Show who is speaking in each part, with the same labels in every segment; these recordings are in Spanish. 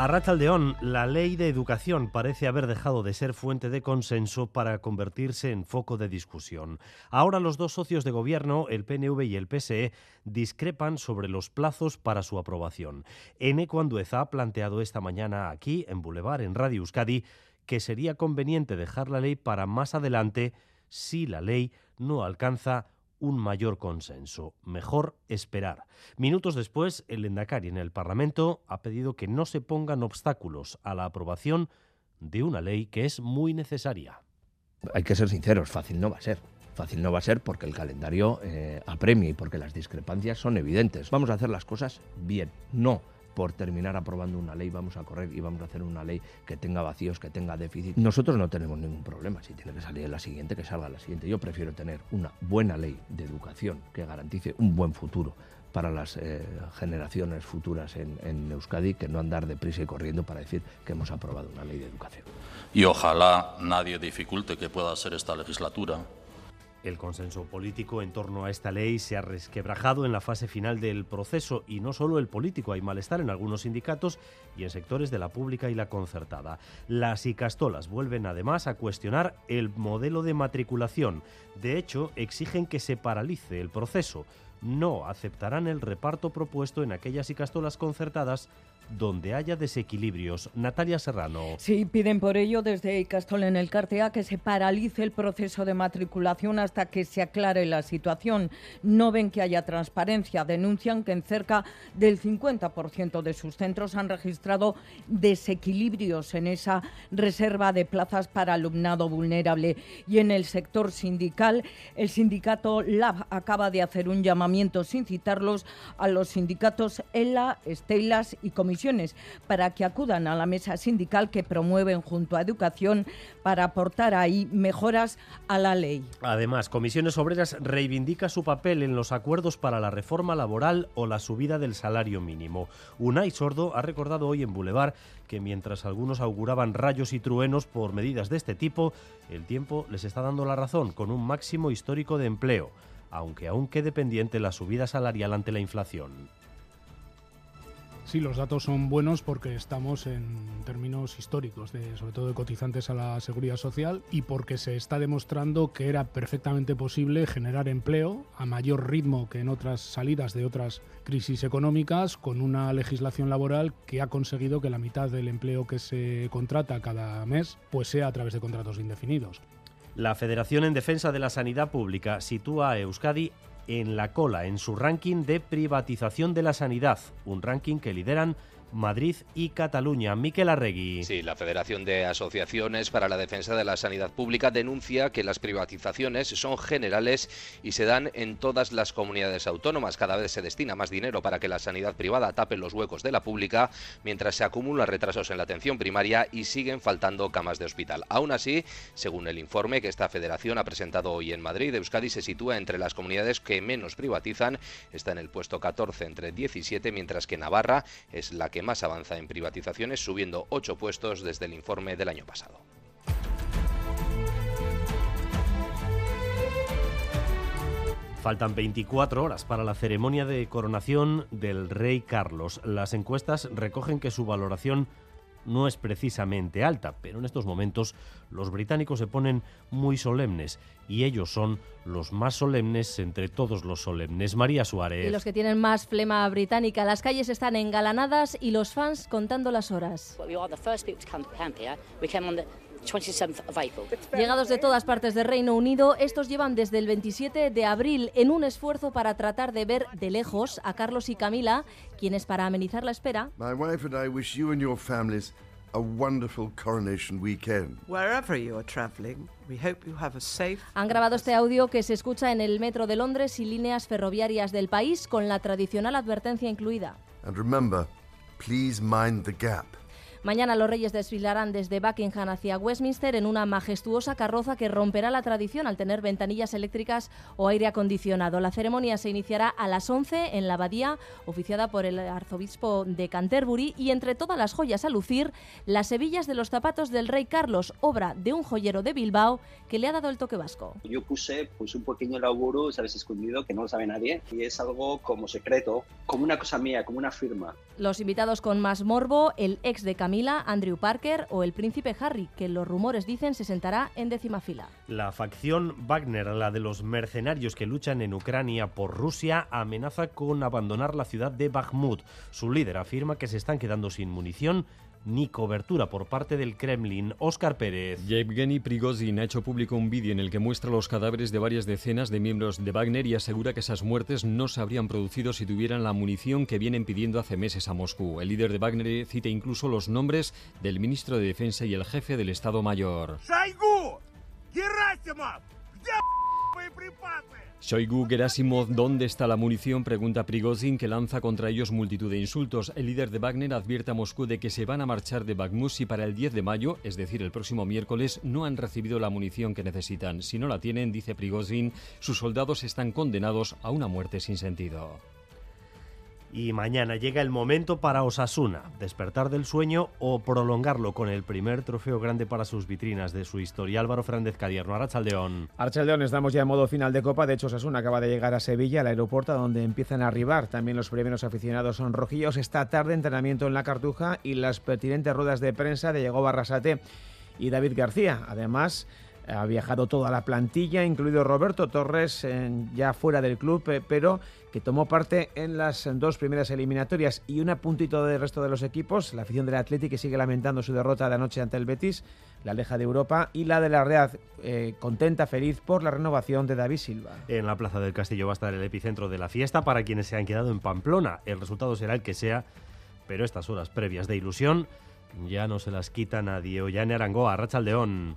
Speaker 1: A Rachaldeón, la ley de educación parece haber dejado de ser fuente de consenso para convertirse en foco de discusión. Ahora los dos socios de gobierno, el PNV y el PSE, discrepan sobre los plazos para su aprobación. Eneco Andueza ha planteado esta mañana aquí, en Boulevard, en Radio Euskadi, que sería conveniente dejar la ley para más adelante si la ley no alcanza un mayor consenso. Mejor esperar. Minutos después, el Endacari en el Parlamento ha pedido que no se pongan obstáculos a la aprobación de una ley que es muy necesaria.
Speaker 2: Hay que ser sinceros, fácil no va a ser. Fácil no va a ser porque el calendario eh, apremia y porque las discrepancias son evidentes. Vamos a hacer las cosas bien, no por terminar aprobando una ley vamos a correr y vamos a hacer una ley que tenga vacíos, que tenga déficit. Nosotros no tenemos ningún problema. Si tiene que salir la siguiente, que salga la siguiente. Yo prefiero tener una buena ley de educación que garantice un buen futuro para las eh, generaciones futuras en, en Euskadi que no andar deprisa y corriendo para decir que hemos aprobado una ley de educación.
Speaker 3: Y ojalá nadie dificulte que pueda ser esta legislatura
Speaker 1: el consenso político en torno a esta ley se ha resquebrajado en la fase final del proceso y no solo el político, hay malestar en algunos sindicatos y en sectores de la pública y la concertada. Las Icastolas vuelven además a cuestionar el modelo de matriculación. De hecho, exigen que se paralice el proceso. No aceptarán el reparto propuesto en aquellas Icastolas concertadas donde haya desequilibrios. Natalia Serrano.
Speaker 4: Sí, piden por ello desde Castol en el Cartea que se paralice el proceso de matriculación hasta que se aclare la situación. No ven que haya transparencia. Denuncian que en cerca del 50% de sus centros han registrado desequilibrios en esa reserva de plazas para alumnado vulnerable. Y en el sector sindical, el sindicato LAB acaba de hacer un llamamiento sin citarlos a los sindicatos ELA, Estelas y Para que acudan a la mesa sindical que promueven junto a Educación para aportar ahí mejoras a la ley.
Speaker 1: Además, Comisiones Obreras reivindica su papel en los acuerdos para la reforma laboral o la subida del salario mínimo. Unai Sordo ha recordado hoy en Boulevard que mientras algunos auguraban rayos y truenos por medidas de este tipo, el tiempo les está dando la razón con un máximo histórico de empleo, aunque aún quede pendiente la subida salarial ante la inflación.
Speaker 5: Sí, los datos son buenos porque estamos en términos históricos, sobre todo de cotizantes a la seguridad social, y porque se está demostrando que era perfectamente posible generar empleo a mayor ritmo que en otras salidas de otras crisis económicas, con una legislación laboral que ha conseguido que la mitad del empleo que se contrata cada mes pues sea a través de contratos indefinidos.
Speaker 1: La Federación en Defensa de la Sanidad Pública sitúa a Euskadi en la cola en su ranking de privatización de la sanidad, un ranking que lideran Madrid y Cataluña. Miquel Arregui.
Speaker 6: Sí, la Federación de Asociaciones para la Defensa de la Sanidad Pública denuncia que las privatizaciones son generales y se dan en todas las comunidades autónomas. Cada vez se destina más dinero para que la sanidad privada tape los huecos de la pública, mientras se acumulan retrasos en la atención primaria y siguen faltando camas de hospital. Aún así, según el informe que esta federación ha presentado hoy en Madrid, Euskadi se sitúa entre las comunidades que menos privatizan, está en el puesto 14 entre 17, mientras que Navarra es la que más avanza en privatizaciones, subiendo ocho puestos desde el informe del año pasado.
Speaker 1: Faltan 24 horas para la ceremonia de coronación del rey Carlos. Las encuestas recogen que su valoración no es precisamente alta, pero en estos momentos los británicos se ponen muy solemnes y ellos son los más solemnes entre todos los solemnes. María Suárez.
Speaker 7: Y los que tienen más flema británica. Las calles están engalanadas y los fans contando las horas. Llegados de todas partes del Reino Unido, estos llevan desde el 27 de abril en un esfuerzo para tratar de ver de lejos a Carlos y Camila, quienes para amenizar la espera Han grabado este audio que se escucha en el metro de Londres y líneas ferroviarias del país con la tradicional advertencia incluida.
Speaker 8: And remember, please mind the gap.
Speaker 7: Mañana los reyes desfilarán desde Buckingham hacia Westminster en una majestuosa carroza que romperá la tradición al tener ventanillas eléctricas o aire acondicionado. La ceremonia se iniciará a las 11 en la abadía, oficiada por el arzobispo de Canterbury, y entre todas las joyas a lucir, las hebillas de los zapatos del rey Carlos, obra de un joyero de Bilbao que le ha dado el toque vasco.
Speaker 8: Yo puse pues, un pequeño laburo, sabes, escondido, que no lo sabe nadie, y es algo como secreto, como una cosa mía, como una firma.
Speaker 7: Los invitados con más morbo, el ex de Camila, Andrew Parker, o el príncipe Harry, que los rumores dicen se sentará en décima fila.
Speaker 1: La facción Wagner, la de los mercenarios que luchan en Ucrania por Rusia, amenaza con abandonar la ciudad de Bakhmut. Su líder afirma que se están quedando sin munición ni cobertura por parte del Kremlin. Óscar Pérez.
Speaker 9: Yevgeny Prigozhin ha hecho público un vídeo en el que muestra los cadáveres de varias decenas de miembros de Wagner y asegura que esas muertes no se habrían producido si tuvieran la munición que vienen pidiendo hace meses a Moscú. El líder de Wagner cita incluso los nombres del ministro de Defensa y el jefe del Estado Mayor. Shoigu Gerasimov, ¿dónde está la munición? Pregunta Prigozhin, que lanza contra ellos multitud de insultos. El líder de Wagner advierte a Moscú de que se van a marchar de Bakhmut si para el 10 de mayo, es decir, el próximo miércoles, no han recibido la munición que necesitan. Si no la tienen, dice Prigozhin, sus soldados están condenados a una muerte sin sentido.
Speaker 1: Y mañana llega el momento para Osasuna, despertar del sueño o prolongarlo con el primer trofeo grande para sus vitrinas de su historia. Álvaro Fernández Cadierno, Arachaldeón.
Speaker 10: Arachaldeón, estamos ya en modo final de Copa. De hecho, Osasuna acaba de llegar a Sevilla, al aeropuerto, donde empiezan a arribar también los primeros aficionados son rojillos. Esta tarde entrenamiento en la Cartuja y las pertinentes ruedas de prensa de Diego Barrasate y David García. Además, ha viajado toda la plantilla, incluido Roberto Torres, ya fuera del club, eh, pero que tomó parte en las dos primeras eliminatorias y un puntito del resto de los equipos. La afición del Atlético sigue lamentando su derrota de anoche ante el Betis, la aleja de Europa, y la de la Real, eh, contenta, feliz por la renovación de David Silva.
Speaker 1: En la Plaza del Castillo va a estar el epicentro de la fiesta para quienes se han quedado en Pamplona. El resultado será el que sea, pero estas horas previas de ilusión ya no se las quita nadie. Ollane Arangoa, Rachaldeón.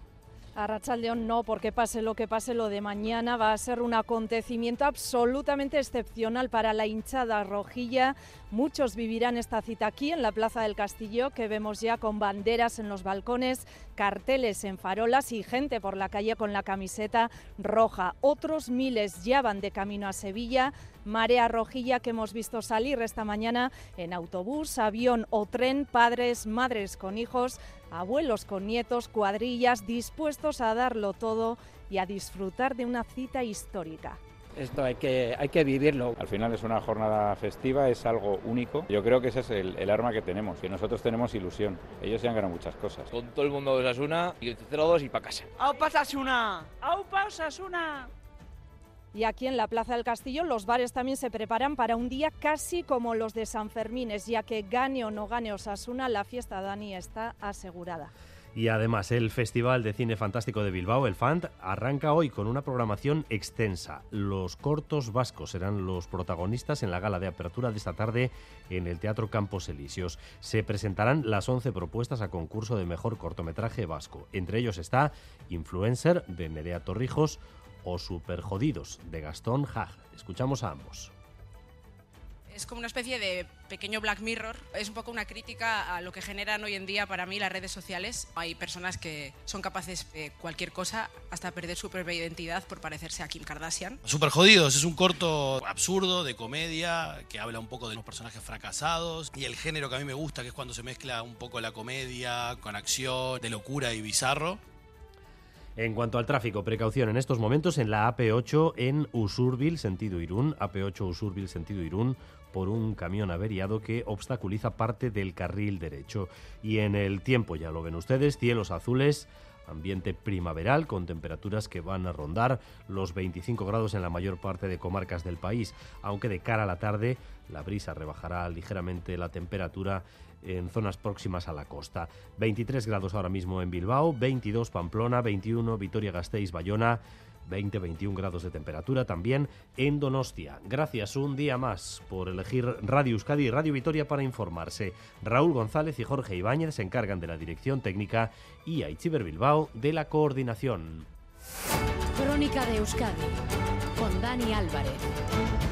Speaker 11: A Rachaldeón no, porque pase lo que pase, lo de mañana va a ser un acontecimiento absolutamente excepcional para la hinchada rojilla. Muchos vivirán esta cita aquí en la Plaza del Castillo, que vemos ya con banderas en los balcones, carteles en farolas y gente por la calle con la camiseta roja. Otros miles ya van de camino a Sevilla. Marea rojilla que hemos visto salir esta mañana en autobús, avión o tren, padres, madres con hijos abuelos con nietos, cuadrillas dispuestos a darlo todo y a disfrutar de una cita histórica.
Speaker 12: Esto hay que, hay que vivirlo.
Speaker 13: Al final es una jornada festiva, es algo único. Yo creo que ese es el, arma que tenemos, que nosotros tenemos ilusión. Ellos se han ganado muchas cosas.
Speaker 14: Con todo el mundo de Osasuna y el 0-2 y para casa.
Speaker 15: ¡Aupa Osasuna! ¡Aupa Osasuna!
Speaker 11: Y aquí en la Plaza del Castillo los bares también se preparan para un día casi como los de San Fermines, ya que gane o no gane Osasuna, la fiesta Dani está asegurada.
Speaker 1: Y además el Festival de Cine Fantástico de Bilbao, el FANT, arranca hoy con una programación extensa. Los cortos vascos serán los protagonistas en la gala de apertura de esta tarde en el Teatro Campos Elíseos. Se presentarán las 11 propuestas a concurso de mejor cortometraje vasco. Entre ellos está Influencer de Nerea Torrijos, o Super Jodidos de Gastón Hag. Escuchamos a ambos.
Speaker 16: Es como una especie de pequeño Black Mirror. Es un poco una crítica a lo que generan hoy en día para mí las redes sociales. Hay personas que son capaces de cualquier cosa, hasta perder su propia identidad por parecerse a Kim Kardashian.
Speaker 17: Super Jodidos es un corto absurdo de comedia que habla un poco de los personajes fracasados y el género que a mí me gusta, que es cuando se mezcla un poco la comedia con acción, de locura y bizarro.
Speaker 1: En cuanto al tráfico, precaución en estos momentos en la AP8 en Usurbil, sentido Irún, AP8 Usurbil, sentido Irún, por un camión averiado que obstaculiza parte del carril derecho. Y en el tiempo, ya lo ven ustedes, cielos azules, ambiente primaveral con temperaturas que van a rondar los 25 grados en la mayor parte de comarcas del país, aunque de cara a la tarde la brisa rebajará ligeramente la temperatura en zonas próximas a la costa. 23 grados ahora mismo en Bilbao, 22 Pamplona, 21 Vitoria-Gasteiz, Bayona, 20-21 grados de temperatura también en Donostia. Gracias un día más por elegir Radio Euskadi y Radio Vitoria para informarse. Raúl González y Jorge Ibáñez se encargan de la dirección técnica y Aichiber Bilbao de la coordinación.
Speaker 18: Crónica de Euskadi con Dani Álvarez.